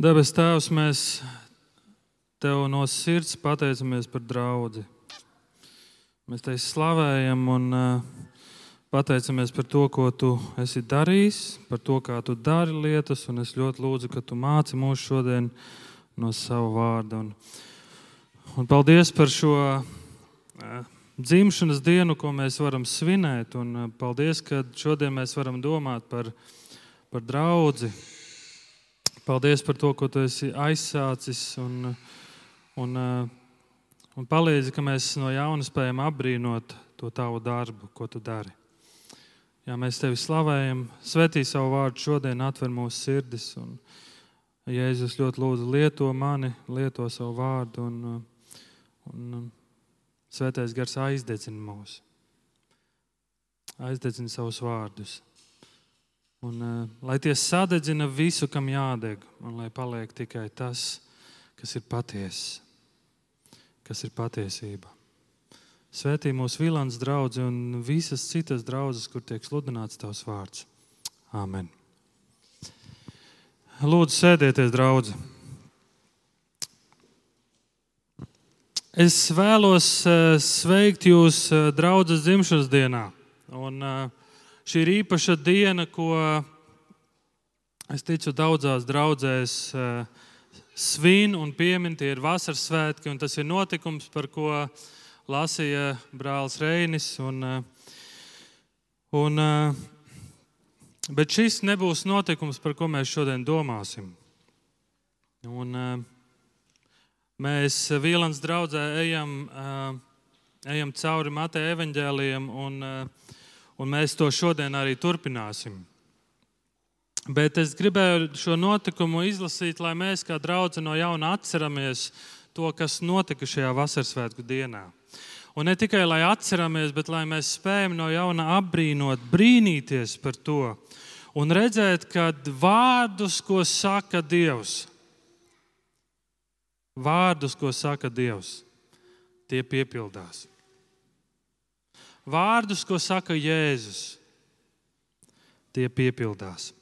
Debes Tēvs, mēs Tev no sirds pateicamies par draugu. Mēs Tevi slavējam un uh, pateicamies par to, ko Tu esi darījis, par to, kā Tu dari lietas. Es ļoti lūdzu, ka Tu māci mūs šodien no sava vārda. Un, un paldies par šo uh, dzimšanas dienu, ko mēs varam svinēt. Un uh, paldies, ka šodien mēs varam domāt par, par draugu Paldies par to, ko tu esi aizsācis un, un, un palīdzi, ka mēs no jauna spējam apbrīnot to tavu darbu, ko tu dari. Jā, mēs tevi slavējam, svetī savu vārdu šodien, atver mūsu sirdis. Un, Jēzus ļoti lūdzu, lieto mani, lieto savu vārdu, un, un svētais gars aizdedzina mūs. Aizdedzina savus vārdus. Un, uh, lai tie sadedzina visu, kam jādeg, un lai paliek tikai tas, kas ir patiesa, kas ir patiesība. Svētī mūsu Vīlāns draugs un visas citas draudzes, kur tiek sludināts tavs vārds. Āmen. Lūdzu, sēdieties, draugi. Es vēlos uh, sveikt jūs uh, draudzes dzimšanas dienā. Un, uh, Šī ir īpaša diena, ko es ticu daudzās draudzēs eh, svin un piemin. Tie ir vasaras svētki, un tas ir notikums, par ko lasīja brālis Reinis. Un, eh, un, eh, bet šis nebūs notikums, par ko mēs šodien domāsim. Un, mēs Vīlāns draugā ejam, ejam cauri Mateja evaņģēliem. Un, un mēs to šodien arī turpināsim. Bet es gribēju šo notikumu izlasīt, lai mēs kā draugi no jauna atceramies to, kas notika šajā vasaras svētku dienā. Un ne tikai lai atceramies, bet lai mēs spējam no jauna apbrīnot, brīnīties par to un redzēt, ka vārdus, ko saka Dievs, vārdus, ko saka Dievs, tie piepildās vārdus, ko saka Jēzus, tie piepildās.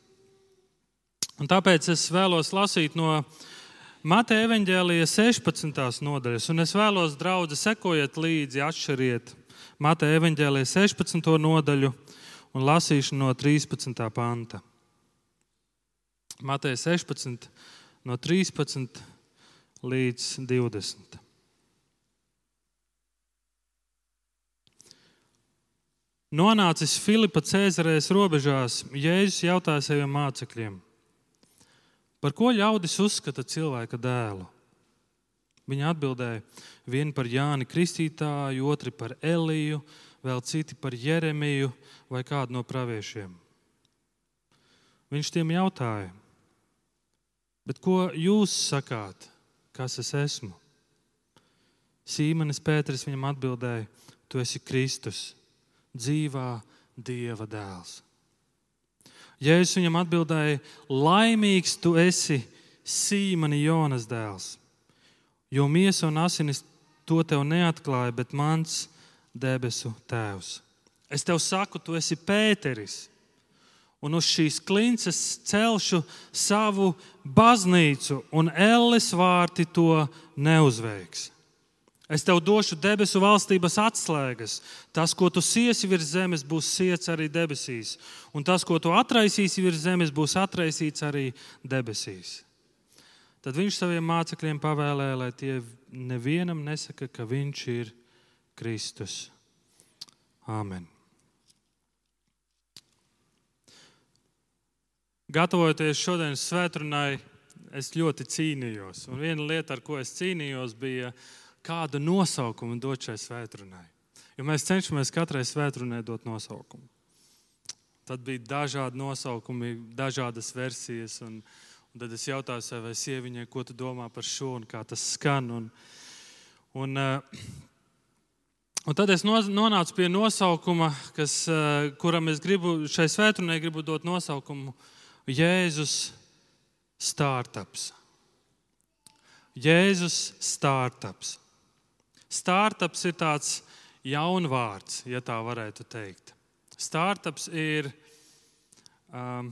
Un tāpēc es vēlos lasīt no Mateja evanģēlija 16. nodaļas, un es vēlos, draugi, sekojiet līdzi, atšķiriet Mateja evanģēlija 16. nodaļu un lasīšu no 13. panta. Mateja 16, no 13 līdz 20. Nonācis Filipa Cēzarēs robežās, Jēzus jautāja saviem mācekļiem, par ko ļaudis uzskata cilvēka dēlu. Viņi atbildēja, vieni par Jāni Kristītāju, otri par Eliju, vēl citi par Jeremiju vai kādu no praviešiem. Viņš tiem jautāja, bet ko jūs sakāt, kas es esmu? Sīmanis Pēters viņam atbildēja, tu esi Kristus dzīvā Dieva dēls. Jēzus viņam atbildēja, laimīgs tu esi Sīmani Jonas dēls, jo miesa un asinis to tev neatklāja, bet mans debesu tēvs. Es tev saku, tu esi Pēteris, un uz šīs klinces celšu savu baznīcu, un elles vārti to neuzveiks. Es tev došu debesu valstības atslēgas. Tas, ko tu siesi virs zemes, būs siets arī debesīs. Un tas, ko tu atraisīsi virs zemes, būs atraisīts arī debesīs. Tad viņš saviem mācekļiem pavēlēja, lai tie nevienam nesaka, ka viņš ir Kristus. Āmen. Gatavojoties šodienas svētdienai, es ļoti cīnījos. Un viena lieta, ar ko es cīnījos, bija kādu nosaukumu dot šai svētdienai. Jo mēs cenšamies katrai svētdienai dot nosaukumu. Tad bija dažādi nosaukumi, dažādas versijas. Un, un tad es jautāju savai sieviņai, ko tu domā par šo un kā tas skan. Un, un, uh, Un tad es nonācu pie nosaukuma, kas, uh, kuram es gribu šai svētdienai gribu dot nosaukumu Jēzus Startups. Jēzus Startups. Startups ir tāds jaunvārds, ja tā varētu teikt. Startups ir um,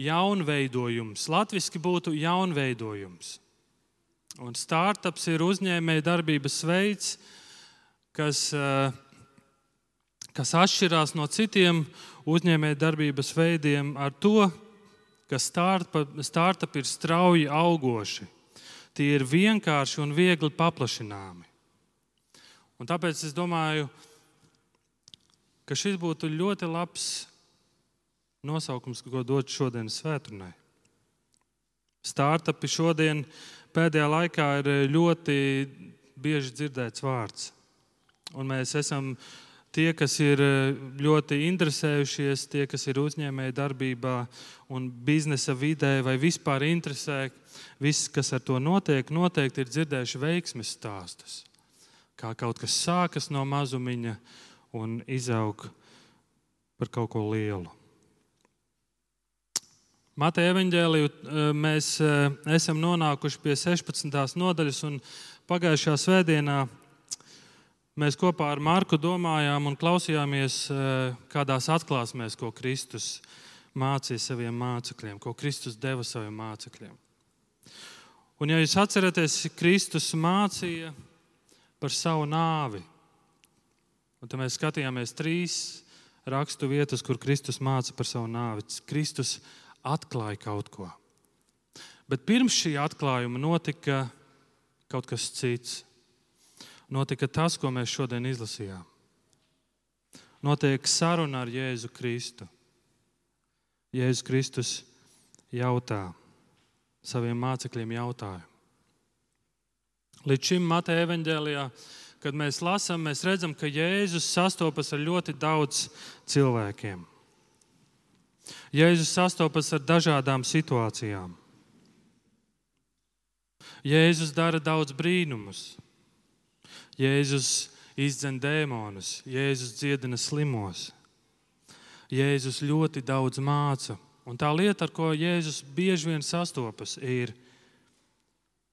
jaunveidojums. Latvijasiski būtu jaunveidojums. Un startups ir uzņēmēja darbības veids, kas, eh, kas atšķirās no citiem uzņēmēja darbības veidiem ar to, ka startup ir strauji augoši. Tie ir vienkārši un viegli paplašināmi. Un tāpēc es domāju, ka šis būtu ļoti labs nosaukums, ko dot šodienas svētdienai. Startupi šodien pēdējā laikā ir ļoti bieži dzirdēts vārds. Un mēs esam tie, kas ir ļoti interesējušies, tie, kas ir uzņēmēji darbībā un biznesa vidē, vai vispār interesē, viss, kas ar to notiek, noteikti ir dzirdējuši veiksmes stāstus kā kaut kas sākas no mazumiņa un izaug par kaut ko lielu. Mateja evanģēliju eh, mēs eh, esam nonākuši pie 16. nodaļas, un pagājušajā svētdienā mēs kopā ar Marku domājām un klausījāmies eh, kādās atklāsmēs, ko Kristus mācīja saviem mācekļiem, ko Kristus deva saviem mācekļiem. Un, ja jūs atceraties, Kristus mācīja par savu nāvi. Un tad mēs skatījāmies trīs rakstu vietas, kur Kristus māca par savu nāvi. Kristus atklāja kaut ko. Bet pirms šī atklājuma notika kaut kas cits. Notika tas, ko mēs šodien izlasījām. Notiek saruna ar Jēzu Kristu. Jēzus Kristus jautā saviem mācekļiem jautājumu. Līdz šim Mateja evanģēlijā, kad mēs lasām, mēs redzam, ka Jēzus sastopas ar ļoti daudz cilvēkiem. Jēzus sastopas ar dažādām situācijām. Jēzus dara daudz brīnumus. Jēzus izdzen dēmonus, Jēzus dziedina slimos. Jēzus ļoti daudz māca. Un tā lieta, ar ko Jēzus bieži vien sastopas, ir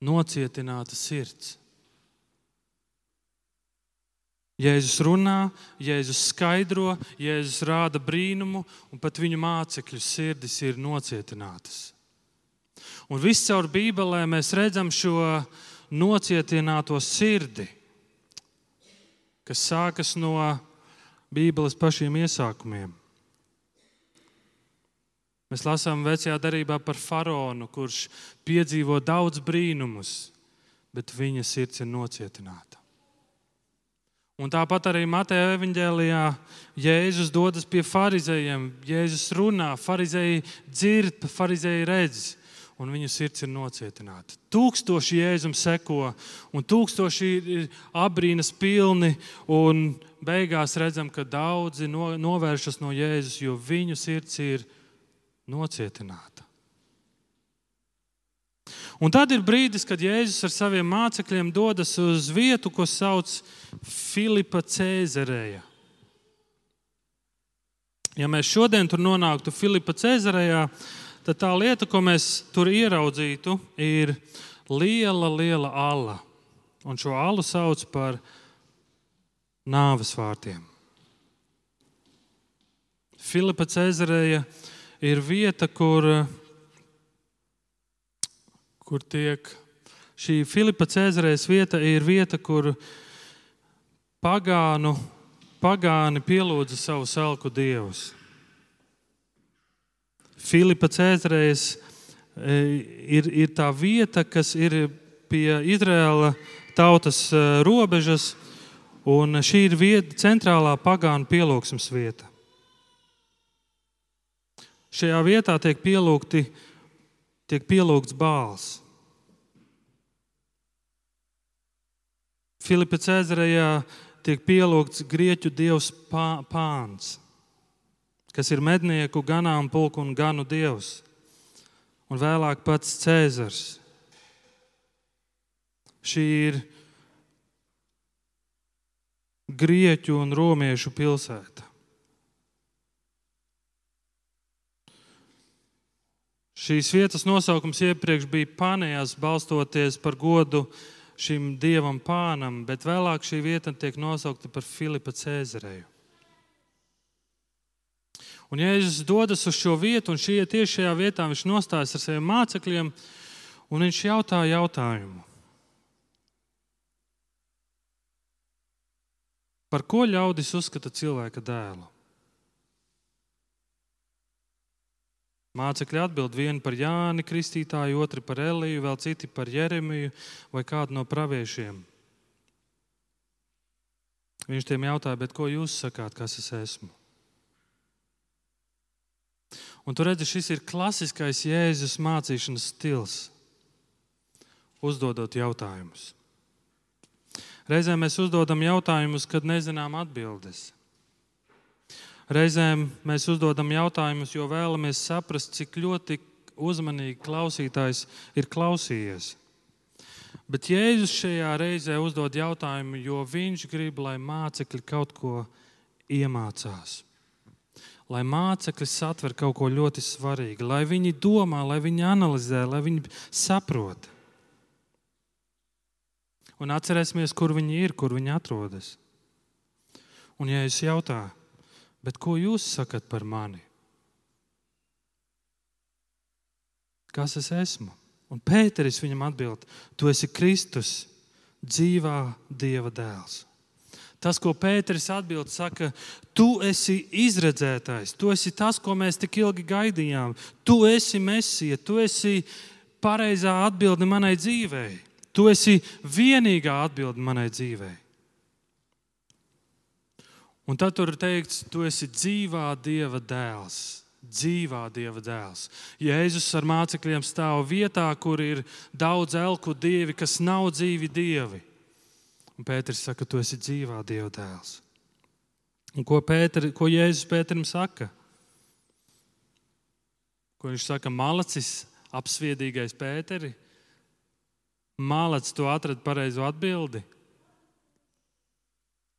nocietināta sirds. Jēzus runā, Jēzus skaidro, Jēzus rāda brīnumu, un pat viņu mācekļu sirdis ir nocietinātas. Un viscaur Bībelē mēs redzam šo nocietināto sirdi, kas sākas no Bībeles pašiem iesākumiem. Mēs lasām vecajā darbā par faraonu, kurš piedzīvo daudz brīnumus, bet viņa sirds ir nocietināta. Un tāpat arī Mateja evanģēlijā Jēzus dodas pie farizējiem. Jēzus runā, farizēji dzird, farizēji redz, un viņu sirds ir nocietināta. Tūkstoši jēzum seko, un tūkstoši ir abrīnas pilni, un beigās redzam, ka daudzi novēršas no Jēzus, jo viņu sirds ir nocietināta nocietināta. Un tad ir brīdis, kad Jēzus ar saviem mācekļiem dodas uz vietu, ko sauc Filipa Cēzarēja. Ja mēs šodien tur nonāktu Filipa Cēzarējā, tad tā lieta, ko mēs tur ieraudzītu, ir liela, liela ala. Un šo alu sauc par nāves vārtiem. Filipa Cēzarēja ir vieta, kur, kur tiek šī Filipa Cēzarēs vieta, ir vieta, kur pagānu, pagāni pielūdza savu selku dievus. Filipa Cēzarēs e, ir, ir tā vieta, kas ir pie Izraēla tautas e, robežas, un šī ir vieta, centrālā pagānu pielūgsmes vieta. Šajā vietā tiek, pielūgti, tiek pielūgts bāls. Filipa Cēzarejā tiek pielūgts grieķu dievs Pāns, kas ir mednieku, ganāmpulku un ganu dievs, un vēlāk pats Cēzars. Šī ir grieķu un romiešu pilsēta. Šīs vietas nosaukums iepriekš bija Pānijas, balstoties par godu šim dievam pānam, bet vēlāk šī vieta tiek nosaukta par Filipa Cēzareju. Un Jēzus dodas uz šo vietu, un šie tieši šajā vietā viņš nostājas ar saviem mācekļiem, un viņš jautā jautājumu. Par ko ļaudis uzskata cilvēka dēlu? Mācekļi atbild vienu par Jāni Kristītāju, otru par Eliju, vēl citi par Jeremiju vai kādu no praviešiem. Viņš tiem jautāja, ko jūs sakāt, kas es esmu? Un tu redzi, šis ir klasiskais Jēzus mācīšanas stils. Uzdodot jautājumus. Reizēm mēs uzdodam jautājumus, kad nezinām atbildes. Reizēm mēs uzdodam jautājumus, jo vēlamies saprast, cik ļoti uzmanīgi klausītājs ir klausījies. Bet Jēzus šajā reizē uzdod jautājumu, jo viņš grib, lai mācekļi kaut ko iemācās lai mācekļi satver kaut ko ļoti svarīgu, lai viņi domā, lai viņi analizē, lai viņi saprot. Un atcerēsimies, kur viņi ir, kur viņi atrodas. Un, ja es jautāju, ko jūs sakat par mani? Kas es esmu? Un Pēteris viņam atbild: Tu esi Kristus, dzīvā Dieva dēls. Tas, ko Pēters atbild, saka, tu esi izredzētājs, tu esi tas, ko mēs tik ilgi gaidījām. Tu esi mesija, tu esi pareizā atbilde manai dzīvei. Tu esi vienīgā atbilde manai dzīvei. Un tad tur ir teikts, tu esi dzīvā Dieva dēls. Dzīvā Dieva dēls. Jēzus ar mācekļiem stāv vietā, kur ir daudz elku dievi, kas nav dzīvi dievi. Un Pēters saka, tu esi dzīvā Dieva dēls. Un ko, Pēter, ko Jēzus Pēterim saka? Ko viņš saka, malacis, apsviedīgais Pēteri? Malacis, tu atradi pareizo atbildi.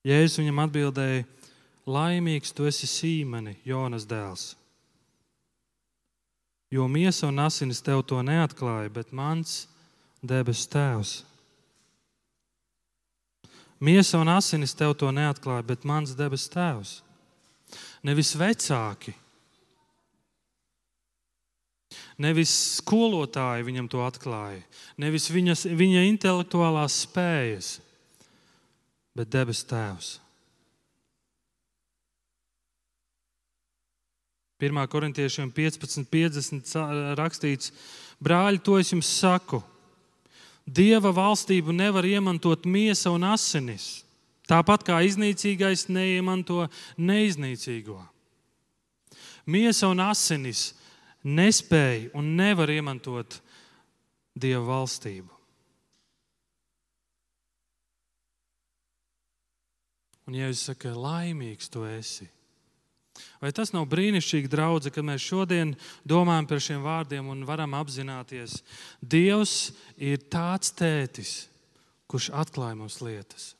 Jēzus viņam atbildēja, laimīgs tu esi Sīmeni, Jonas dēls. Jo miesa un asinis tev to neatklāja, bet mans debesu tēvs. Miesa un asinis tev to neatklāja, bet mans debes tēvs. Nevis vecāki, nevis skolotāji viņam to atklāja, nevis viņas, viņa intelektuālās spējas, bet debes tēvs. 1. korintiešiem 15.50 rakstīts, brāļi, to es jums saku Dieva valstību nevar iemantot miesa un asinis. Tāpat kā iznīcīgais neiemanto neiznīcīgo. Miesa un asinis nespēja un nevar iemantot Dieva valstību. Un, ja jūs sakat, laimīgs tu esi, Vai tas nav brīnišķīgi, draugi, ka mēs šodien domājam par šiem vārdiem un varam apzināties, Dievs ir tāds tētis, kurš atklāj mums lietas.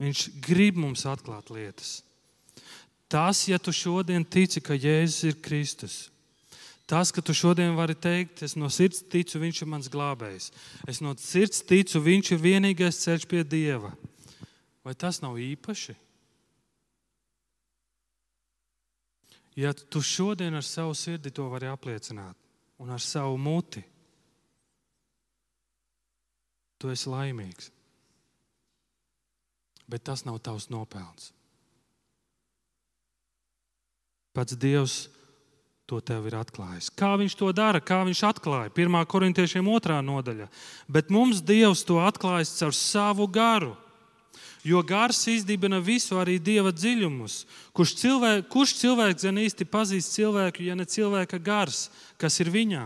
Viņš grib mums atklāt lietas. Tas, ja tu šodien tici, ka Jēzus ir Kristus, tas, ka tu šodien vari teikt, es no sirds ticu, Viņš ir mans glābējs, es no sirds ticu, Viņš ir vienīgais ceļš pie Dieva. Vai tas nav īpaši? Ja tu šodien ar savu sirdi to vari apliecināt un ar savu muti, tu esi laimīgs. Bet tas nav tavs nopelns. Pats Dievs to tev ir atklājis. Kā viņš to dara, kā viņš atklāja? 1. korintiešiem 2. nodaļa. Bet mums Dievs to atklājis caur savu garu. Jo gars izdibina visu, arī dieva dziļumus. Kurš, cilvēk, kurš cilvēks gan īsti pazīst cilvēku, ja ne cilvēka gars, kas ir viņā?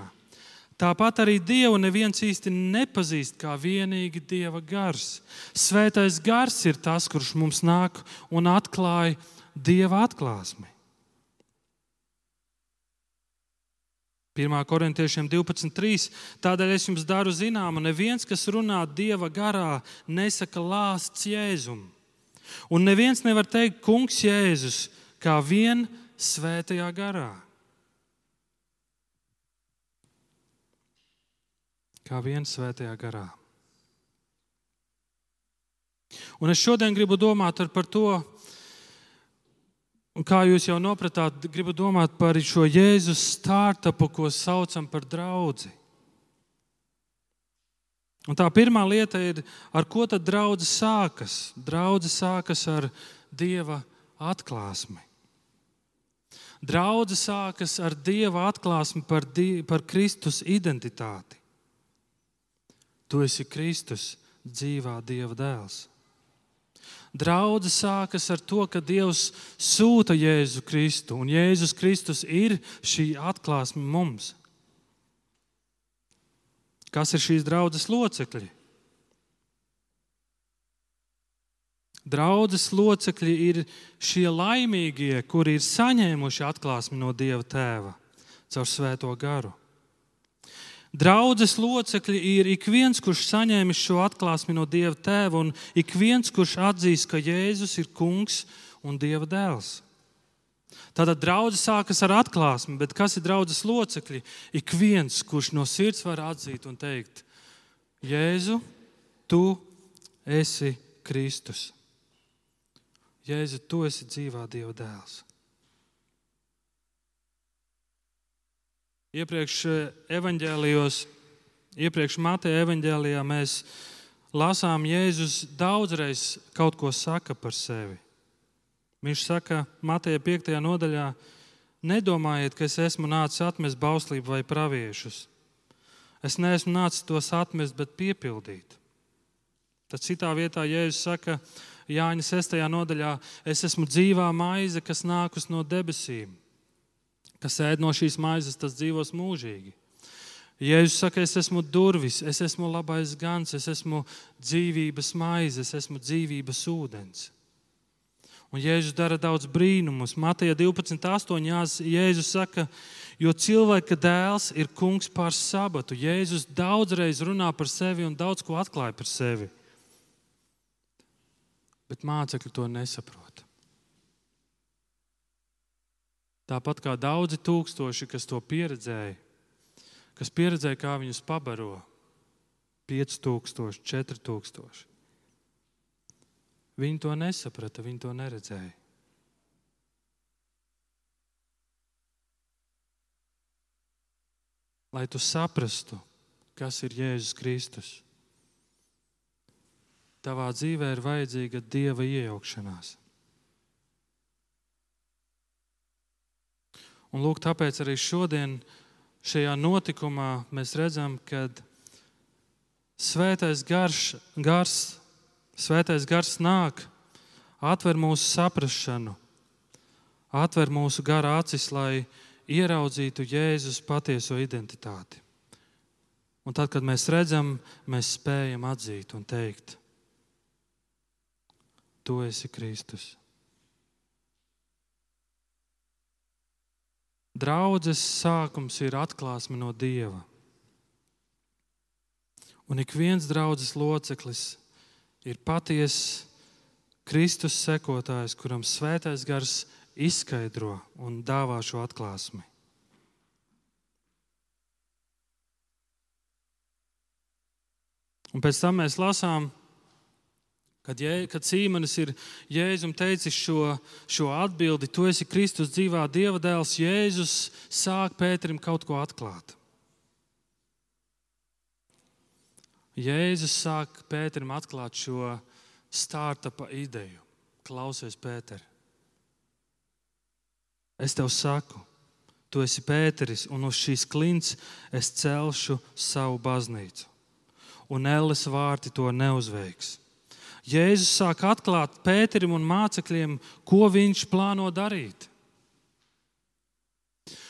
Tāpat arī Dievu neviens īsti nepazīst kā vienīgi Dieva gars. Svētais gars ir tas, kurš mums nāk un atklāja Dieva atklāsmi. 1. korintiešiem 12.3. Tādēļ es jums daru zināmu, neviens, kas runā Dieva garā, nesaka lāsts Jēzum. Un neviens nevar teikt, Kungs, Jēzus, kā vien svētajā garā. Kā vien svētajā garā. Un es šodien gribu domāt par to, Un kā jūs jau nopratāt, gribu domāt par šo Jēzus startupu, ko saucam par draugu. Un tā pirmā lieta ir, ar ko tad draudzes sākas? Draudzes sākas ar Dieva atklāsmi. Draudzes sākas ar Dieva atklāsmi par, die, par Kristus identitāti. Tu esi Kristus, dzīvā Dieva dēls. Draudze sākas ar to, ka Dievs sūta Jēzu Kristu, un Jēzus Kristus ir šī atklāsme mums. Kas ir šīs draudzes locekļi? Draudzes locekļi ir šie laimīgie, kuri ir saņēmuši atklāsmi no Dieva Tēva caur Svēto garu. Draudzes locekļi ir ik viens, kurš saņēmis šo atklāsmi no Dieva tēva, un ik viens, kurš atzīst, ka Jēzus ir kungs un Dieva dēls. Tātad draudzes sākas ar atklāsmi, bet kas ir draudzes locekļi? Ik viens, kurš no sirds var atzīt un teikt, Jēzu, tu esi Kristus. Jēzu, tu esi dzīvā Dieva dēls. Iepriekš eh, evanģēlijos, iepriekš Mateja evanģēlijā mēs lasām, Jēzus daudzreiz kaut ko saka par sevi. Viņš saka, Mateja 5. nodaļā, nedomājiet, ka es esmu nācis atmest bauslību vai praviešus. Es neesmu nācis tos atmest, bet piepildīt. Tad citā vietā Jēzus saka, Jāņa 6. nodaļā, es esmu dzīvā maize, kas nākus no debesīm. Kas ēd no šīs maizes, tas dzīvos mūžīgi. Jēzus saka, es esmu durvis, es esmu labais gans, es esmu dzīvības maize, es esmu dzīvības ūdens. Un Jēzus dara daudz brīnumus. Mateja 12,8. Jēzus saka, jo cilvēka dēls ir kungs pār sabatu. Jēzus daudzreiz runā par sevi un daudz ko atklāja par sevi. Bet mācekļi to nesaprot. Tāpat kā daudzi tūkstoši, kas to pieredzēja, kas pieredzēja, kā viņus pabaro 5000, 4000. Viņi to nesaprata, viņi to neredzēja. Lai tu saprastu, kas ir Jēzus Kristus, tavā dzīvē ir vajadzīga Dieva iejaukšanās. Un lūk, tāpēc arī šodien šajā notikumā mēs redzam, ka svētais garš, gars, svētais gars nāk, atver mūsu saprāšanu, atver mūsu gara acis, lai ieraudzītu Jēzus patieso identitāti. Un tad, kad mēs redzam, mēs spējam atzīt un teikt, Tu esi Kristus. Draudzes sākums ir atklāsme no Dieva. Un ik viens draudzes loceklis ir patiesa Kristus sekotājs, kuram svētais gars izskaidro un dāvā šo atklāsmi. Un pēc tam mēs lasām, Kad, jē, kad Sīmanis ir Jēzum teicis šo, šo atbildi, tu esi Kristus dzīvā Dieva dēls, Jēzus sāk Pēterim kaut ko atklāt. Jēzus sāk Pēterim atklāt šo startupa ideju. Klausies, Pēter. Es tev saku, tu esi Pēteris, un uz šīs klints es celšu savu baznīcu. Un Elles vārti to neuzveiks Jēzus sāk atklāt Pēterim un mācekļiem, ko viņš plāno darīt.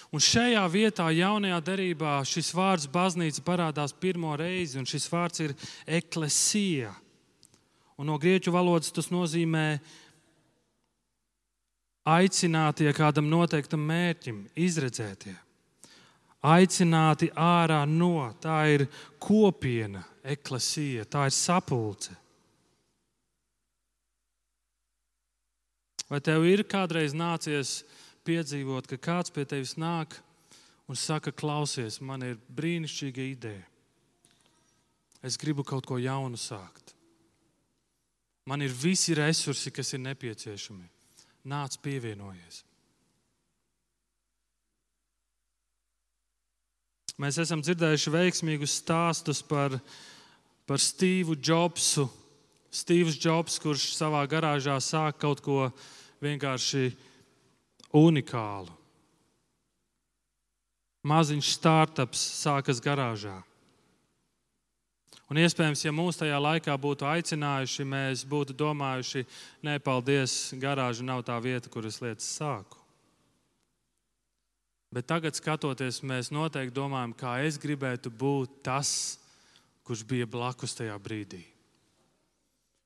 Un šajā vietā, jaunajā derībā, šis vārds baznīca parādās pirmo reizi, un šis vārds ir eklesija. Un no grieķu valodas tas nozīmē aicinātie kādam noteiktam mērķim, izredzētie. Aicināti ārā no, tā ir kopiena, eklesija, tā ir sapulce. Vai tev ir kādreiz nācies piedzīvot, ka kāds pie tevis nāk un saka, klausies, man ir brīnišķīga ideja. Es gribu kaut ko jaunu sākt. Man ir visi resursi, kas ir nepieciešami. Nāc, pievienojies. Mēs esam dzirdējuši veiksmīgus stāstus par, par Stīvu Jobsu, Steve's Jobs, kurš savā garāžā sāk kaut ko vienkārši unikālu. Maziņš startups sākas garāžā. Un iespējams, ja mūs tajā laikā būtu aicinājuši, mēs būtu domājuši, nē, paldies, garāža nav tā vieta, kur es lietas sāku. Bet tagad, skatoties, mēs noteikti domājam, kā es gribētu būt tas, kurš bija blakus tajā brīdī.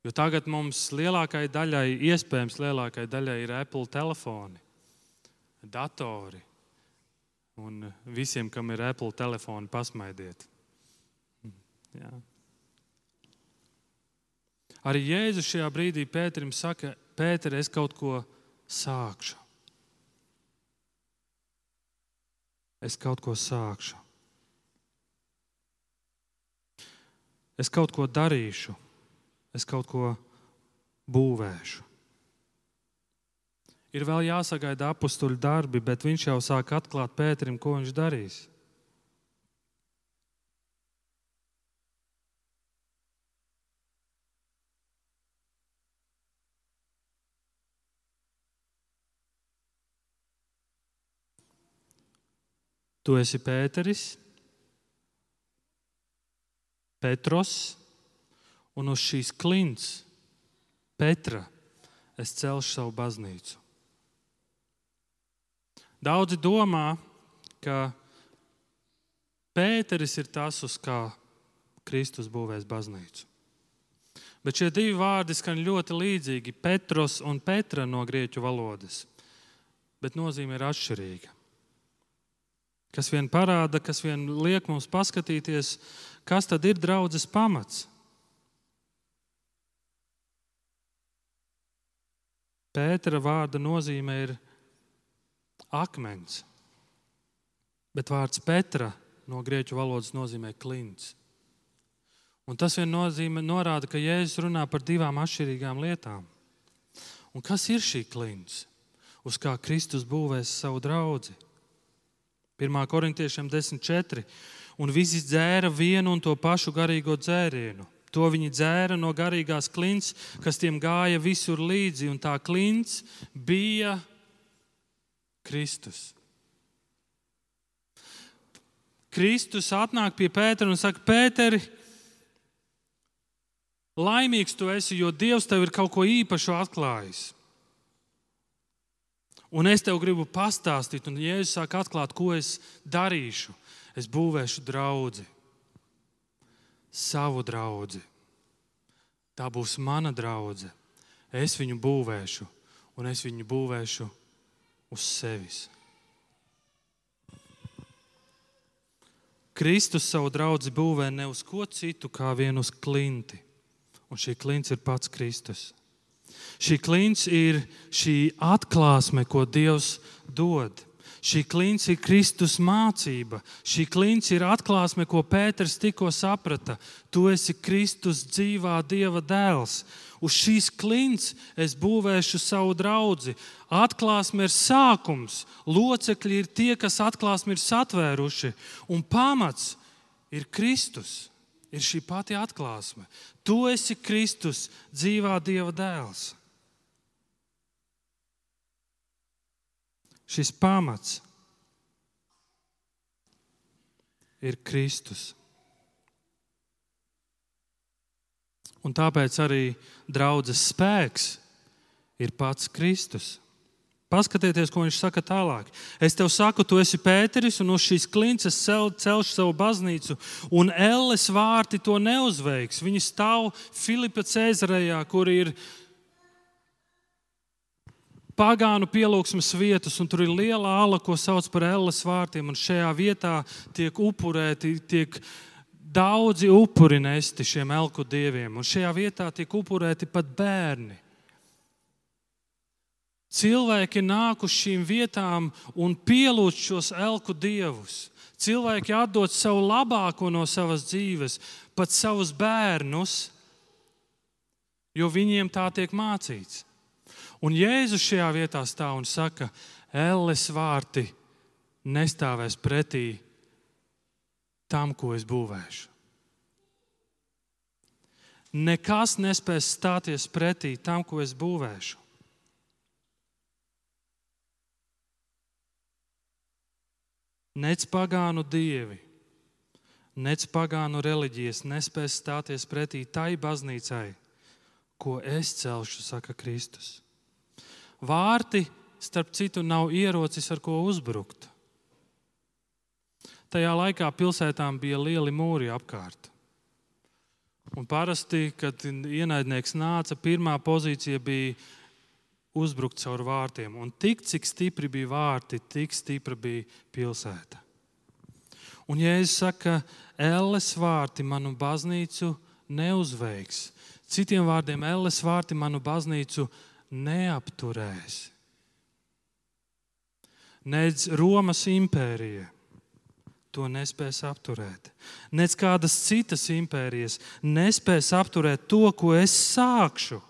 Jo tagad mums lielākajai daļai, iespējams, lielākajai daļai ir Apple telefoni, datori. Un visiem, kam ir Apple telefoni, pasmaidiet. Jā. Arī Jēzus šajā brīdī Pēterim saka, Pēter, es kaut ko sākšu. Es kaut ko sākšu. Es kaut ko darīšu, es kaut ko būvēšu. Ir vēl jāsagaida apstuļu darbi, bet viņš jau sāk atklāt Pēterim, ko viņš darīs. Tu esi Pēteris, Petros, un uz šīs klints, Petra, es celšu savu baznīcu. Daudzi domā, ka Pēteris ir tas, uz kā Kristus būvēs baznīcu. Bet šie divi vārdi skan ļoti līdzīgi - Petros un Petra no grieķu valodas, bet nozīme ir atšķirīga kas vien parāda, kas vien liek mums paskatīties, kas tad ir draudzes pamats. Pētera vārda nozīme ir akmens, bet vārds Petra no grieķu valodas nozīmē klints. Un tas vien nozīmē, norāda, ka Jēzus runā par divām atšķirīgām lietām. Un kas ir šī klints, uz kā Kristus būvēs savu draugu? 1. korintiešiem 10.4. Un visi dzēra vienu un to pašu garīgo dzērienu. To viņi dzēra no garīgās klints, kas tiem gāja visur līdzi, un tā klints bija Kristus. Kristus atnāk pie Pētera un saka, Pēteri, laimīgs tu esi, jo Dievs tev ir kaut ko īpašu atklājis. Un es tev gribu pastāstīt, un Jēzus sāk atklāt, ko es darīšu. Es būvēšu draugu, savu draugu. Tā būs mana draudzene. Es viņu būvēšu, un es viņu būvēšu uz sevis. Kristus savu draugu būvē ne uz ko citu, kā vien uz klinti. Un šī klints ir pats Kristus. Šī klints ir šī atklāsme, ko Dievs dod. Šī klints ir Kristus mācība. Šī klints ir atklāsme, ko Pēters tikko saprata. Tu esi Kristus dzīvā Dieva dēls. Uz šīs klints es būvēšu savu draugu. Atklāsme ir sākums, locekļi ir tie, kas atklāsmi ir satvēruši, un pamats ir Kristus. Ir šī pati atklāsme. Tu esi Kristus, dzīvā Dieva dēls. Šis pamats ir Kristus. Un tāpēc arī draudzes spēks ir pats Kristus. Paskatieties, ko viņš saka tālāk. Es tev saku, tu esi Pēteris, un uz šīs klinces cel, celšu savu baznīcu, un Elles vārti to neuzveiks. Viņi stāv Filipa Cēzarejā, kur ir pagānu pielūgsmes vietas, un tur ir liela ala, ko sauc par Elles vārtiem. Un šajā vietā tiek upurēti, tiek daudzi upuri nesti šiem elku dieviem, un šajā vietā tiek upurēti pat bērni. Cilvēki nāk uz šīm vietām un pielūdz šos elku dievus. Cilvēki atdod savu labāko no savas dzīves, pat savus bērnus, jo viņiem tā tiek mācīts. Un Jēzus šajā vietā stāv un saka, Elles vārti nestāvēs pretī tam, ko es būvēšu. Nekas nespēs stāties pretī tam, ko es būvēšu. Nec pagānu dievi, nec pagānu reliģijas nespēs stāties pretī tai baznīcai, ko es celšu, saka Kristus. Vārti, starp citu, nav ierocis, ar ko uzbrukt. Tajā laikā pilsētām bija lieli mūri apkārt. Un parasti, kad ienaidnieks nāca, pirmā pozīcija bija uzbrukt caur vārtiem. Un tik cik stipri bija vārti, tik stipra bija pilsēta. Un Jēzus saka, Elles vārti manu baznīcu neuzveiks. Citiem vārdiem, Elles vārti manu baznīcu neapturēs. Nedz Romas impērija to nespēs apturēt. Nec kādas citas impērijas nespēs apturēt to, ko es sākšu.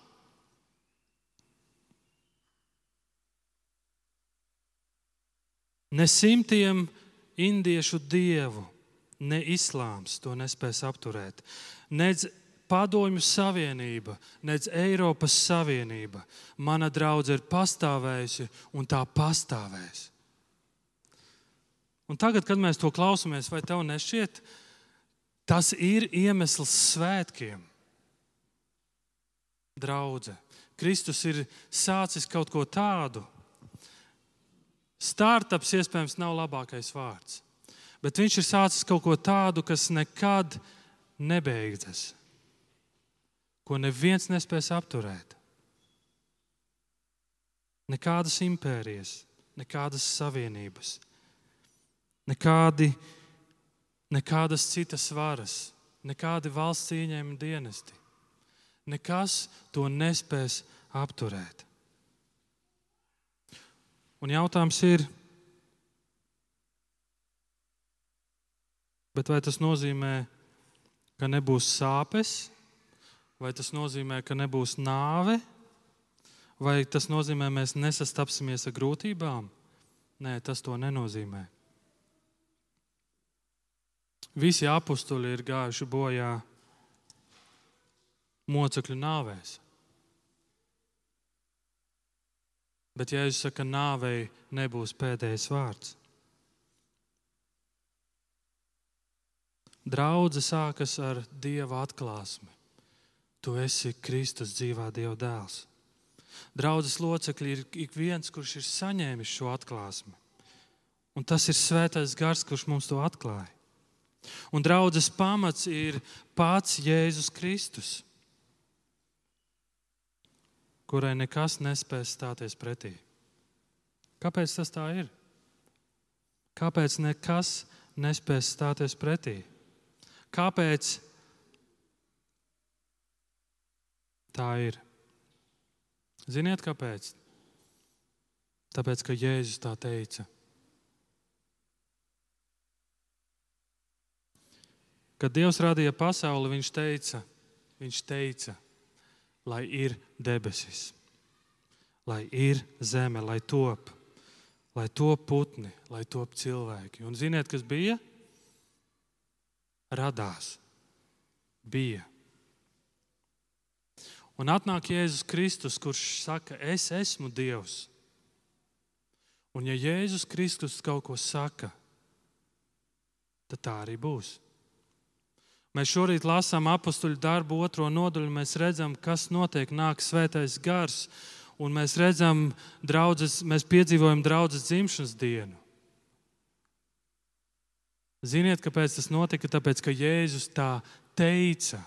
Ne simtiem indiešu dievu, ne islāms to nespēs apturēt. Nec Padomju Savienība, nec Eiropas Savienība. Mana draudzene ir pastāvējusi un tā pastāvēs. Un tagad, kad mēs to klausāmies, vai tev nešķiet, tas ir iemesls svētkiem? Draudzene. Kristus ir sācis kaut ko tādu, Startups iespējams nav labākais vārds, bet viņš ir sācis kaut ko tādu, kas nekad nebeidzas, ko neviens nespēs apturēt. Nekādas impērijas, nekādas savienības, nekādi, nekādas citas varas, nekādi valsts ieņēmumi dienesti. Nekas to nespēs apturēt. Un jautājums ir, vai tas nozīmē, ka nebūs sāpes, vai tas nozīmē, ka nebūs nāve, vai tas nozīmē, ka mēs nesastapsimies ar grūtībām? Nē, tas to nenozīmē. Visi apstuļi ir gājuši bojā mocekļu nāvēs. Bet Jēzus saka, ka nāvei nebūs pēdējais vārds. Draudze sākas ar Dieva atklāsmi. Tu esi Kristus dzīvā Dieva dēls. Draudzes locekļi ir ik viens, kurš ir saņēmis šo atklāsmi. Un tas ir svētais gars, kurš mums to atklāja. Un draudzes pamats ir pats Jēzus Kristus kurai nekas nespēs stāties pretī. Kāpēc tas tā ir? Kāpēc nekas nespēs stāties pretī? Kāpēc tā ir? Ziniet, kāpēc? Tāpēc, ka Jēzus tā teica. Kad Dievs radīja pasauli, Viņš teica, viņš teica lai ir debesis, lai ir zeme, lai top, lai top putni, lai top cilvēki. Un ziniet, kas bija? Radās, bija. Un atnāk Jēzus Kristus, kurš saka, es esmu Dievs. Un ja Jēzus Kristus kaut ko saka, tad tā arī būs. Mēs šorīt lasām apakstuļu darbu, otro nodaļu. Mēs redzam, kas notiek. Nāk svētais gars, un mēs redzam, draudzes, mēs piedzīvojam draudzes dzimšanas dienu. Ziniet, kāpēc tas notika? Tāpēc, ka Jēzus tā teica.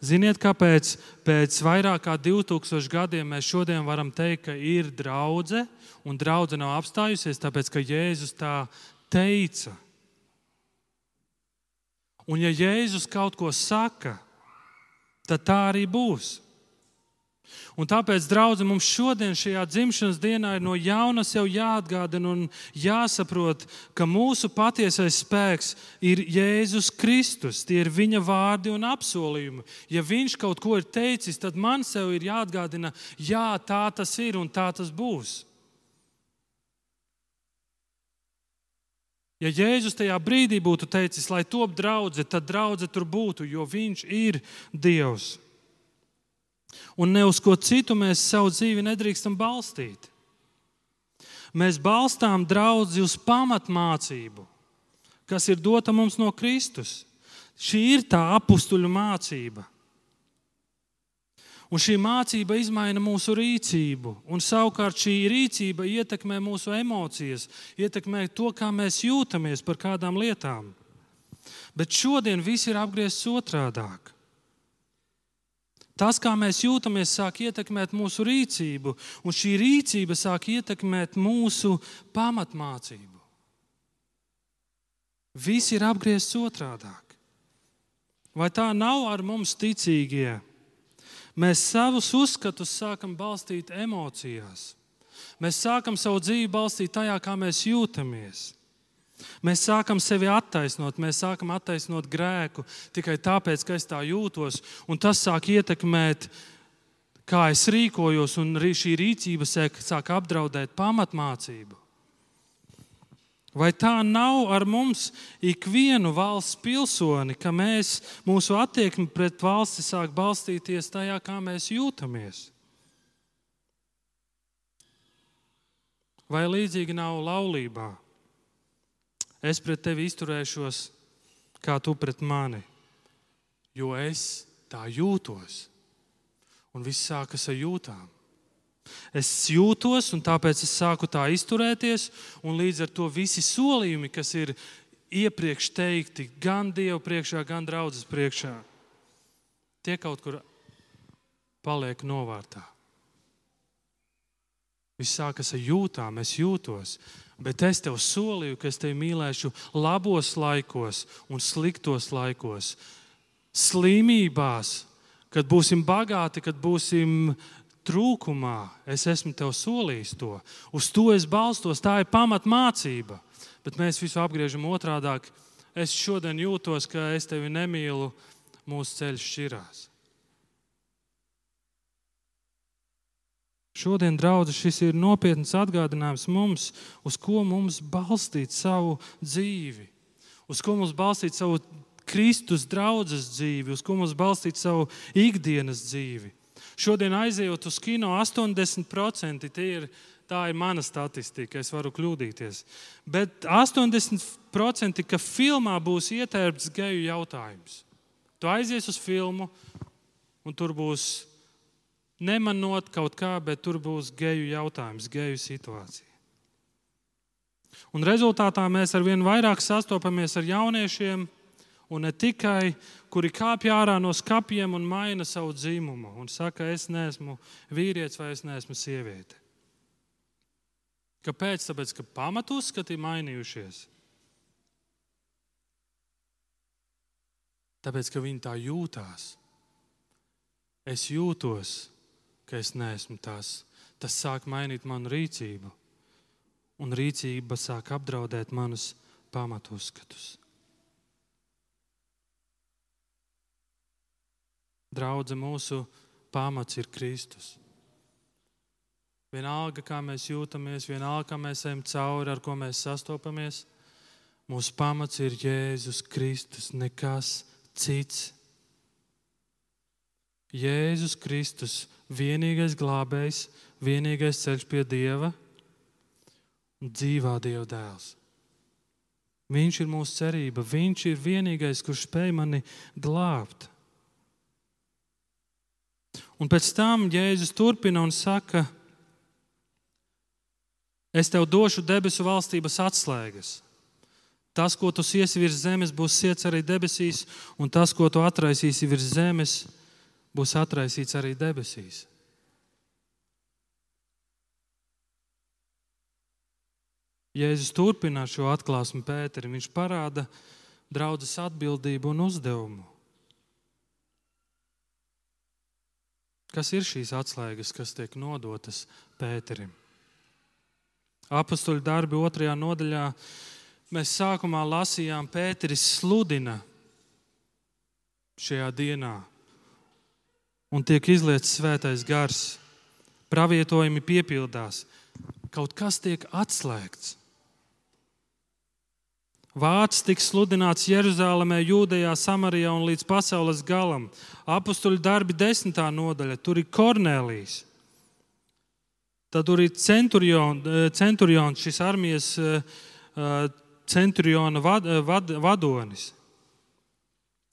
Ziniet, kāpēc pēc vairāk kā 2000 gadiem mēs šodien varam teikt, ka ir draudzene, un draudzene nav apstājusies, tāpēc, ka Jēzus tā teica. Un ja Jēzus kaut ko saka, tad tā arī būs. Un tāpēc, draugi, mums šodien, šajā dzimšanas dienā, ir no jauna sev jāatgādina un jāsaprot, ka mūsu patiesais spēks ir Jēzus Kristus. Tie ir viņa vārdi un apsolījumi. Ja viņš kaut ko ir teicis, tad man sev ir jāatgādina, jā, tā tas ir un tā tas būs. Ja Jēzus tajā brīdī būtu teicis, lai top draudzene, tad draudzene tur būtu, jo viņš ir Dievs. Un ne uz ko citu mēs savu dzīvi nedrīkstam balstīt. Mēs balstām draugu uz pamatmācību, kas ir dota mums no Kristus. Šī ir tā apstuļu mācība. Un šī mācība izmaina mūsu rīcību, un savukārt šī rīcība ietekmē mūsu emocijas, ietekmē to, kā mēs jūtamies par kādām lietām. Bet šodien viss ir apgriezts otrādāk. Tas, kā mēs jūtamies, sāk ietekmēt mūsu rīcību, un šī rīcība sāk ietekmēt mūsu pamatmācību. Viss ir apgriezts otrādāk. Vai tā nav ar mums ticīgie? Mēs savus uzskatus sākam balstīt emocijās. Mēs sākam savu dzīvi balstīt tajā, kā mēs jūtamies. Mēs sākam sevi attaisnot, mēs sākam attaisnot grēku tikai tāpēc, ka es tā jūtos, un tas sāk ietekmēt, kā es rīkojos, un šī rīcība sāk apdraudēt pamatmācību. Vai tā nav ar mums ikvienu valsts pilsoni, ka mēs, mūsu attieksme pret valsti sāk balstīties tajā, kā mēs jūtamies? Vai līdzīgi nav laulībā? Es pret tevi izturēšos, kā tu pret mani, jo es tā jūtos. Un viss sākas ar jūtām. Es jūtos, un tāpēc es sāku tā izturēties, un līdz ar to visi solījumi, kas ir iepriekš teikti gan Dieva priekšā, gan draudzes priekšā, tie kaut kur paliek novārtā. Viss sākas ar jūtām, es jūtos, bet es tev solīju, ka es tevi mīlēšu labos laikos un sliktos laikos, slimībās, kad būsim bagāti, kad būsim trūkumā es esmu tev solījis to. Uz to es balstos, tā ir pamatmācība. Bet mēs visu apgriežam otrādi. Es šodien jūtos, ka es tevi nemīlu, mūsu ceļš šķirās. Šodien, draugi, šis ir nopietns atgādinājums mums, uz ko mums balstīt savu dzīvi, uz ko mums balstīt savu Kristus draudzes dzīvi, uz ko mums balstīt savu ikdienas dzīvi. Šodien aizejot uz kino, 80% ir, tā ir mana statistika, es varu kļūdīties. Bet 80% ka filmā būs ietērpts geju jautājums. Tu aizies uz filmu, un tur būs nemanot kaut kā, bet tur būs geju jautājums, geju situācija. Un rezultātā mēs ar vien vairāk sastopamies ar jauniešiem, un ne tikai, kuri kāpj ārā no skapiem un maina savu dzimumu un saka, es neesmu vīrietis vai es neesmu sieviete. Kāpēc? Tāpēc, ka pamatu uzskati ir mainījušies. Tāpēc, ka viņi tā jūtās. Es jūtos, ka es neesmu tas. Tas sāk mainīt manu rīcību, un rīcība sāk apdraudēt manus pamatu uzskatus. Draudze mūsu pamats ir Kristus. Vienalga, kā mēs jūtamies, vienalga, kā mēs ejam cauri, ar ko mēs sastopamies, mūsu pamats ir Jēzus Kristus, nekas cits. Jēzus Kristus, vienīgais glābējs, vienīgais ceļš pie Dieva un dzīvā Dieva dēls. Viņš ir mūsu cerība, Viņš ir vienīgais, kurš spēj mani glābt. Un pēc tam Jēzus turpina un saka, es tev došu debesu valstības atslēgas. Tas, ko tu siesi virs zemes, būs siets arī debesīs, un tas, ko tu atraisīsi virs zemes, būs atraisīts arī debesīs. Jēzus turpina šo atklāsmu Pēterim. Viņš parāda draudzes atbildību un uzdevumu. Kas ir šīs atslēgas, kas tiek nodotas Pēterim? Apostoliņu darbi otrajā nodaļā mēs sākumā lasījām, Pēteris sludina šajā dienā, un tiek izlietas svētais gars, pravietojumi piepildās, kaut kas tiek atslēgts. Vārds tiks sludināts Jeruzalemē, Jūdejā, Samarijā un līdz pasaules galam. Apustuļu darbi desmitā nodaļa, tur ir Kornelijs. Tad tur ir centurions, centurion, šis armijas centuriona vad, vad, vadonis.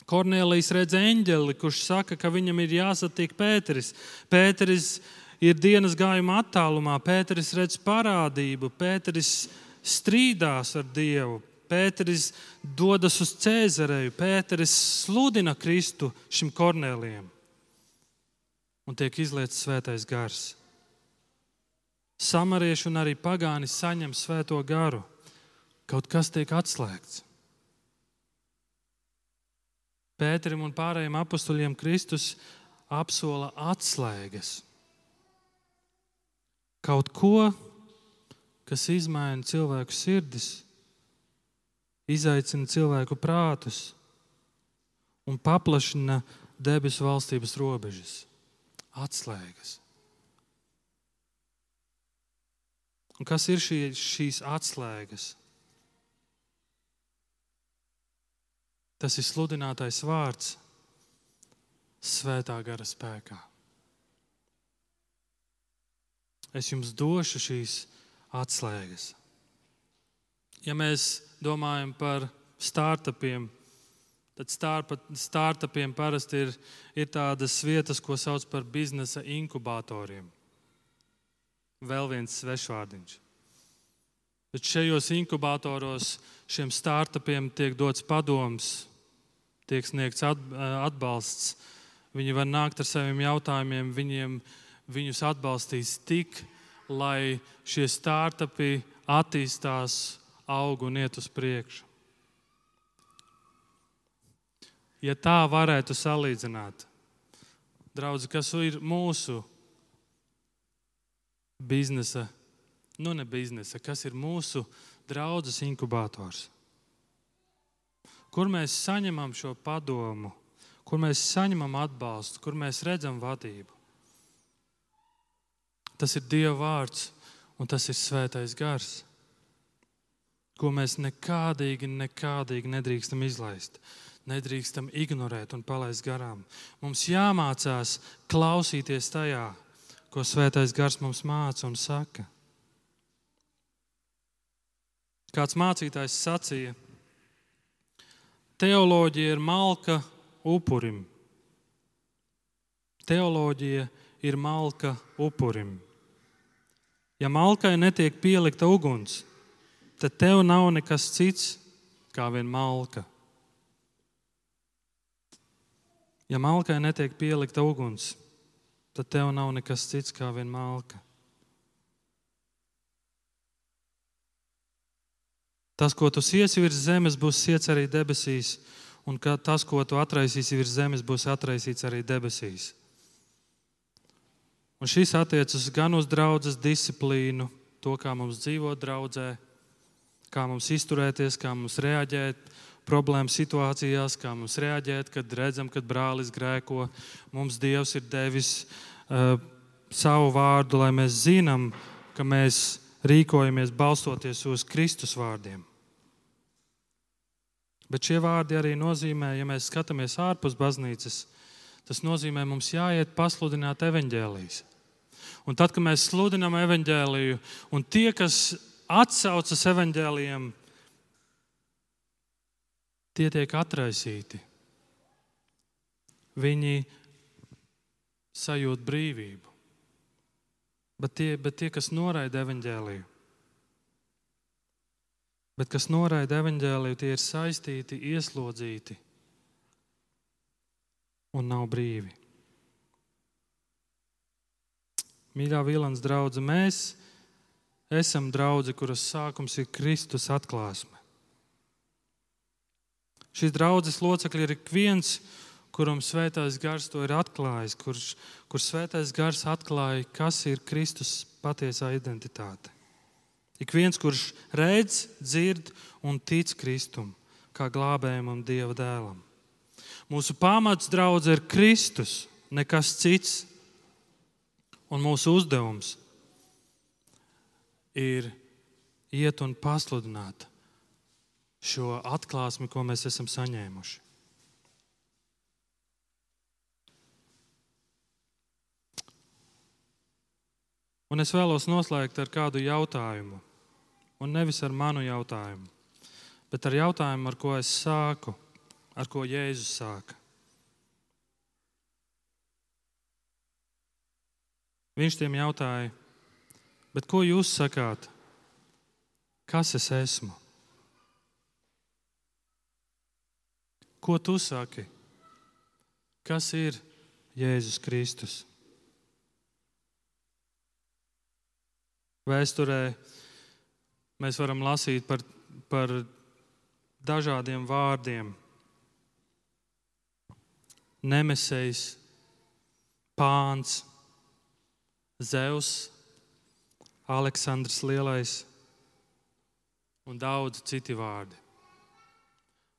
Kornelijs redz eņģeli, kurš saka, ka viņam ir jāsatiek Pēteris. Pēteris ir dienas gājuma attālumā, Pēteris redz parādību, Pēteris strīdās ar Dievu. Pēteris dodas uz Cēzareju, Pēteris sludina Kristu šim Kornelijam un tiek izlietas svētais gars. Samarieši un arī pagāni saņem svēto garu. Kaut kas tiek atslēgts. Pēterim un pārējiem apstuļiem Kristus apsola atslēgas. Kaut ko, kas izmaina cilvēku sirdis izaicina cilvēku prātus un paplašina debesu valstības robežas, atslēgas. Un kas ir šī, šīs atslēgas? Tas ir sludinātais vārds svētā gara spēkā. Es jums došu šīs atslēgas. Ja mēs domājam par startupiem, tad startupiem parasti ir, ir tādas vietas, ko sauc par biznesa inkubatoriem. Vēl viens svešvārdiņš. Bet šajos inkubatoros šiem startupiem tiek dots padoms, tiek sniegts atbalsts. Viņi var nākt ar saviem jautājumiem, viņiem, viņus atbalstīs tik, lai šie startupi attīstās aug un iet uz priekšu. Ja tā varētu salīdzināt, draugi, kas ir mūsu biznesa, nu ne biznesa, kas ir mūsu draudzes inkubators, kur mēs saņemam šo padomu, kur mēs saņemam atbalstu, kur mēs redzam vadību. Tas ir Dieva vārds un tas ir Svētais Gars ko mēs nekādīgi, nekādīgi nedrīkstam izlaist. Nedrīkstam ignorēt un palaist garām. Mums jāmācās klausīties tajā, ko Svētais Gars mums māca un saka. Kāds mācītājs sacīja, teoloģija ir malka upurim. Teoloģija ir malka upurim. Ja malkai netiek pielikta uguns, tad tev nav nekas cits kā vien malka. Ja malkai netiek pielikta uguns, tad tev nav nekas cits kā vien malka. Tas, ko tu siesi virs zemes, būs siets arī debesīs, un tas, ko tu atraisīsi virs zemes, būs atraisīts arī debesīs. Un šis attiecas gan uz draudzes disciplīnu, to, kā mums dzīvot draudzē, kā mums izturēties, kā mums reaģēt problēmu situācijās, kā mums reaģēt, kad redzam, ka brālis grēko. Mums Dievs ir devis uh, savu vārdu, lai mēs zinām, ka mēs rīkojamies balstoties uz Kristus vārdiem. Bet šie vārdi arī nozīmē, ja mēs skatāmies ārpus baznīcas, tas nozīmē, mums jāiet pasludināt evaņģēlijas. Un tad, kad mēs sludinām evaņģēliju, un tie, kas atsaucas evaņģēliem, tie tiek atraisīti. Viņi sajūt brīvību. Bet tie, bet tie kas noraida evaņģēliju, bet kas noraida evaņģēliju, tie ir saistīti, ieslodzīti un nav brīvi. Mīļā Vīlāns draudzene, mēs esam draugi, kuras sākums ir Kristus atklāsme. Šīs draudzes locekļi ir ik viens, kuram svētais gars to ir atklājis, kurš, kur svētais gars atklāja, kas ir Kristus patiesā identitāte. Ik viens, kurš redz, dzird un tic Kristum, kā glābējam un Dieva dēlam. Mūsu pamats draudzē ir Kristus, nekas cits. Un mūsu uzdevums ir iet un pasludināt šo atklāsmi, ko mēs esam saņēmuši. Un es vēlos noslēgt ar kādu jautājumu. Un nevis ar manu jautājumu, bet ar jautājumu, ar ko es sāku, ar ko Jēzus sāka. Viņš tiem jautāja, ko jūs sakāt? Kas es esmu? Ko tu saki? Kas ir Jēzus Kristus? Vēsturē mēs varam lasīt par, par dažādiem vārdiem. Nemesējs, Pāns, Zeus, Aleksandrs Lielais un daudz citi vārdi.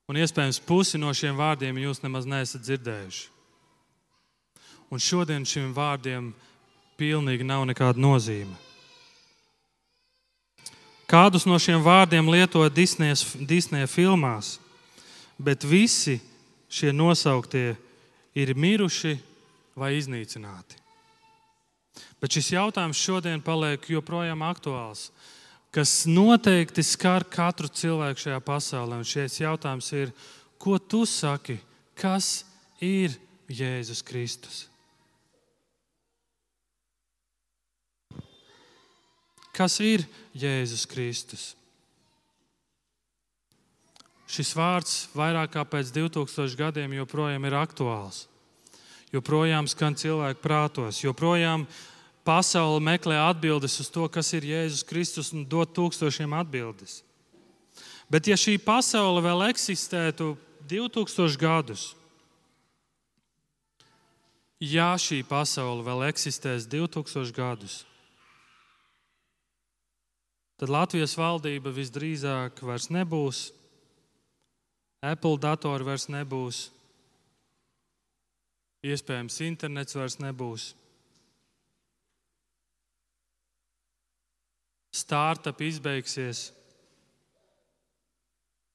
Un iespējams, pusi no šiem vārdiem jūs nemaz neesat dzirdējuši. Un šodien šiem vārdiem pilnīgi nav nekāda nozīme. Kādus no šiem vārdiem lietoja Disneja filmās, bet visi šie nosauktie ir miruši vai iznīcināti. Bet šis jautājums šodien paliek joprojām aktuāls, kas noteikti skar katru cilvēku šajā pasaulē. Un šis jautājums ir, ko tu saki, kas ir Jēzus Kristus? Kas ir Jēzus Kristus? Šis vārds vairāk kā pēc 2000 gadiem joprojām ir aktuāls. Joprojām skan cilvēku prātos, joprojām pasaule meklē atbildes uz to, kas ir Jēzus Kristus, un dod tūkstošiem atbildes. Bet, ja šī pasaule vēl eksistētu 2000 gadus, ja šī pasaule vēl eksistēs 2000 gadus, tad Latvijas valdība visdrīzāk vairs nebūs, Apple datori vairs nebūs, iespējams, internets vairs nebūs. Startup izbeigsies,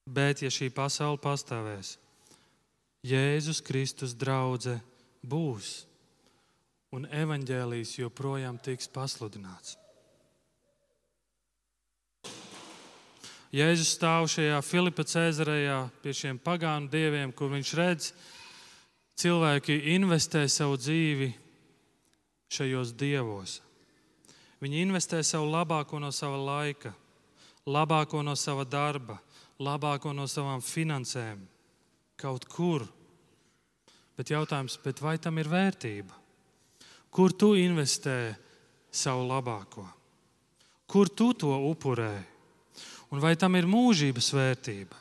bet, ja šī pasaule pastāvēs, Jēzus Kristus draudzē būs, un evaņģēlijas joprojām tiks pasludināts. Jēzus stāv šajā Filipa Cēzarejā pie šiem pagānu dieviem, kur viņš redz, cilvēki investē savu dzīvi šajos dievos. Viņi investē savu labāko no sava laika, labāko no sava darba, labāko no savām finansēm, kaut kur. Bet jautājums, bet vai tam ir vērtība? Kur tu investē savu labāko? Kur tu to upurē? Un vai tam ir mūžības vērtība.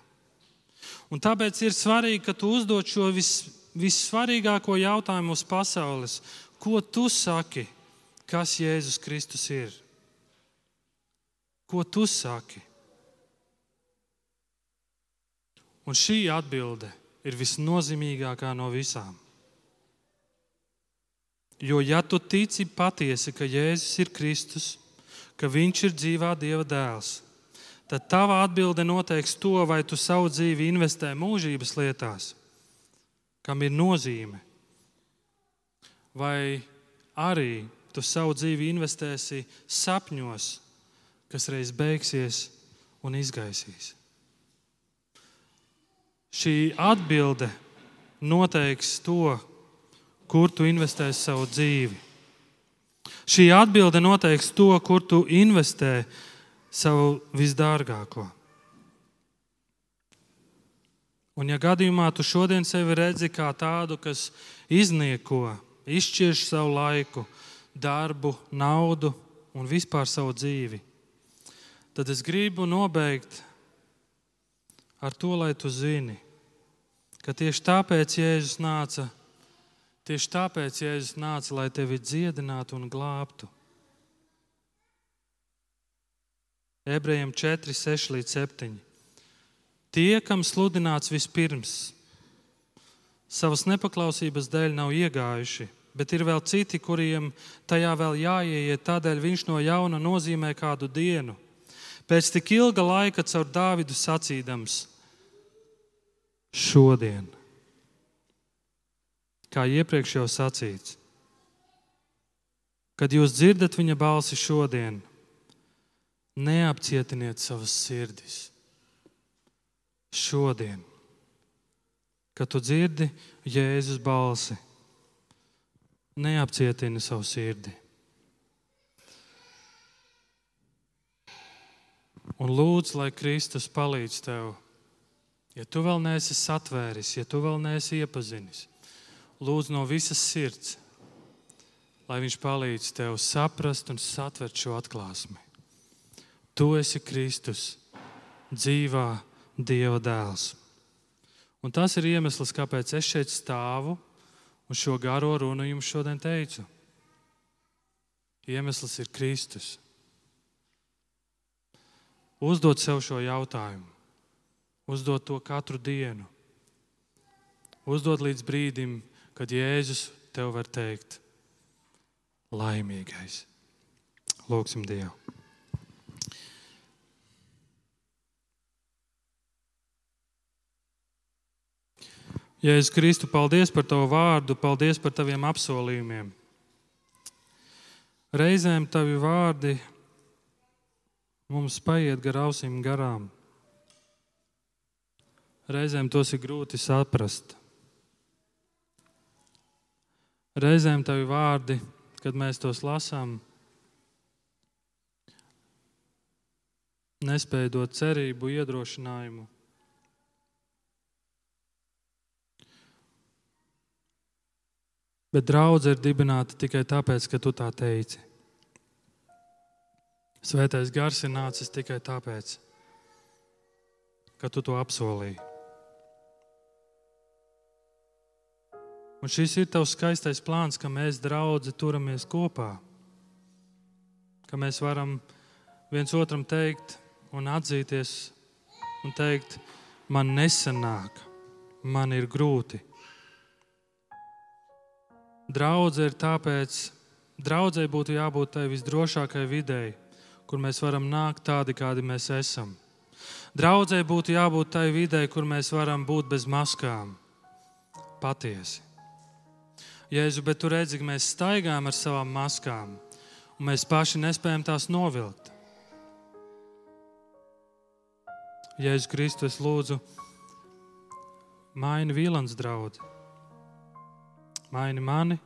Un tāpēc ir svarīgi, ka tu uzdod šo vis, vissvarīgāko jautājumu uz pasaules. Ko tu saki, kas Jēzus Kristus ir? Ko tu saki? Un šī atbilde ir visnozīmīgākā no visām. Jo, ja tu tici patiesi, ka Jēzus ir Kristus, ka Viņš ir dzīvā Dieva dēls, tad tava atbilde noteiks to, vai tu savu dzīvi investē mūžības lietās, kam ir nozīme, vai arī tu savu dzīvi investēsi sapņos, kas reiz beigsies un izgaisīs. Šī atbilde noteiks to, kur tu investēsi savu dzīvi. Šī atbilde noteiks to, kur tu investēsi savu visdārgāko. Un, ja gadījumā tu šodien sevi redzi kā tādu, kas iznieko, izšķirš savu laiku, darbu, naudu un vispār savu dzīvi, tad es gribu nobeigt ar to, lai tu zini, ka tieši tāpēc Jēzus nāca, tieši tāpēc Jēzus nāca, lai tevi dziedinātu un glābtu. Ebrejiem 4, 6 līdz 7. Tie, kam sludināts vispirms, savas nepaklausības dēļ nav iegājuši, bet ir vēl citi, kuriem tajā vēl jāieiet, tādēļ viņš no jauna nozīmē kādu dienu. Pēc tik ilga laika caur Dāvidu sacīdams: šodien. Kā iepriekš jau sacīts, kad jūs dzirdat viņa balsi šodien, neapcietiniet savas sirdis. Šodien, kad tu dzirdi Jēzus balsi, neapcietini savu sirdi. Un lūdzu, lai Kristus palīdz tev. Ja tu vēl neesi satvēris, ja tu vēl neesi iepazinis, lūdzu no visas sirds, lai Viņš palīdz tev saprast un satvert šo atklāsmi. Tu esi Kristus, dzīvā Dieva dēls. Un tas ir iemesls, kāpēc es šeit stāvu un šo garo runu jums šodien teicu. Iemesls ir Kristus uzdot sev šo jautājumu, uzdot to katru dienu, uzdot līdz brīdim, kad Jēzus tev var teikt, laimīgais. Lūksim Dievu! Jēzus Kristu, paldies par tavu vārdu, paldies par taviem apsolījumiem. Reizēm tavi vārdi mums paiet gar ausīm garām. Reizēm tos ir grūti saprast. Reizēm tavi vārdi, kad mēs tos lasām, nespēja dot cerību, iedrošinājumu. Bet draudzene ir dibināta tikai tāpēc, ka tu tā teici. Svētais gars ir nācis tikai tāpēc, ka tu to apsolīji. Un šis ir tavs skaistais plāns, ka mēs, draugi, turamies kopā. Ka mēs varam viens otram teikt un atzīties un teikt, man nesanāk, man ir grūti. Draudzē ir tāpēc, draudzē būtu jābūt tai visdrošākajai videi, kur mēs varam nākt tādi, kādi mēs esam. Draudzē būtu jābūt tai vidē, kur mēs varam būt bez maskām. Patiesi. Jēzu, bet tu redzi, ka mēs staigājam ar savām maskām, un mēs paši nespējam tās novilkt. Jēzus Kristus, lūdzu, maini Vīlans draugu, maini mani,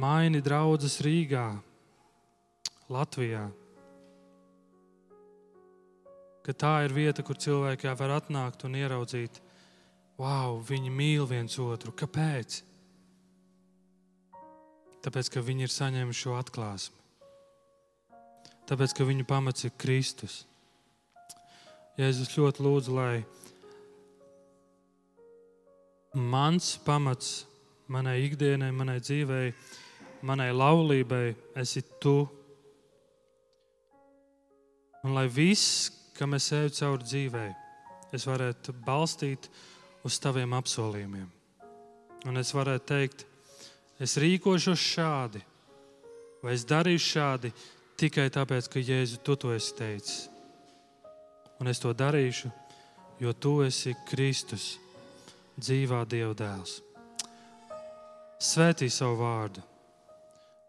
maini draugus Rīgā, Latvijā ka tā ir vieta, kur cilvēki var atnākt un ieraudzīt, wow, viņi mīl viens otru. Kāpēc? Tāpēc, ka viņi ir saņēmuši šo atklāsmi. Tāpēc, ka viņu pamats ir Kristus. Jēzus ļoti lūdzu, lai mans pamats manai ikdienai, manai dzīvei, manai laulībai esi tu. Un lai viss, kam es eju cauri dzīvē, es varētu balstīt uz taviem apsolījumiem. Un es varētu teikt, es rīkošos šādi, vai es darīšu šādi tikai tāpēc, ka Jēzu tu to esi teicis. Un es to darīšu, jo tu esi Kristus, dzīvā Dieva dēls. Svētī savu vārdu.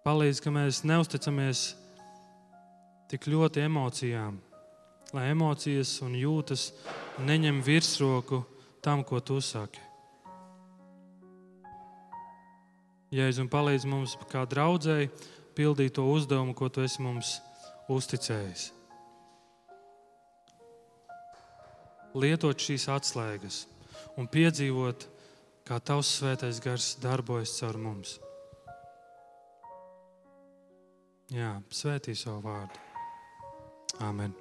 Palīdz, ka mēs neusticamies tik ļoti emocijām, lai emocijas un jūtas neņem virsroku tam, ko tu saki. Jēzus un palīdz mums kā draudzēji pildīt to uzdevumu, ko tu esi mums uzticējis. Lietot šīs atslēgas un piedzīvot, kā tavs svētais gars darbojas caur mums. Jā, svētī savu vārdu. Amen.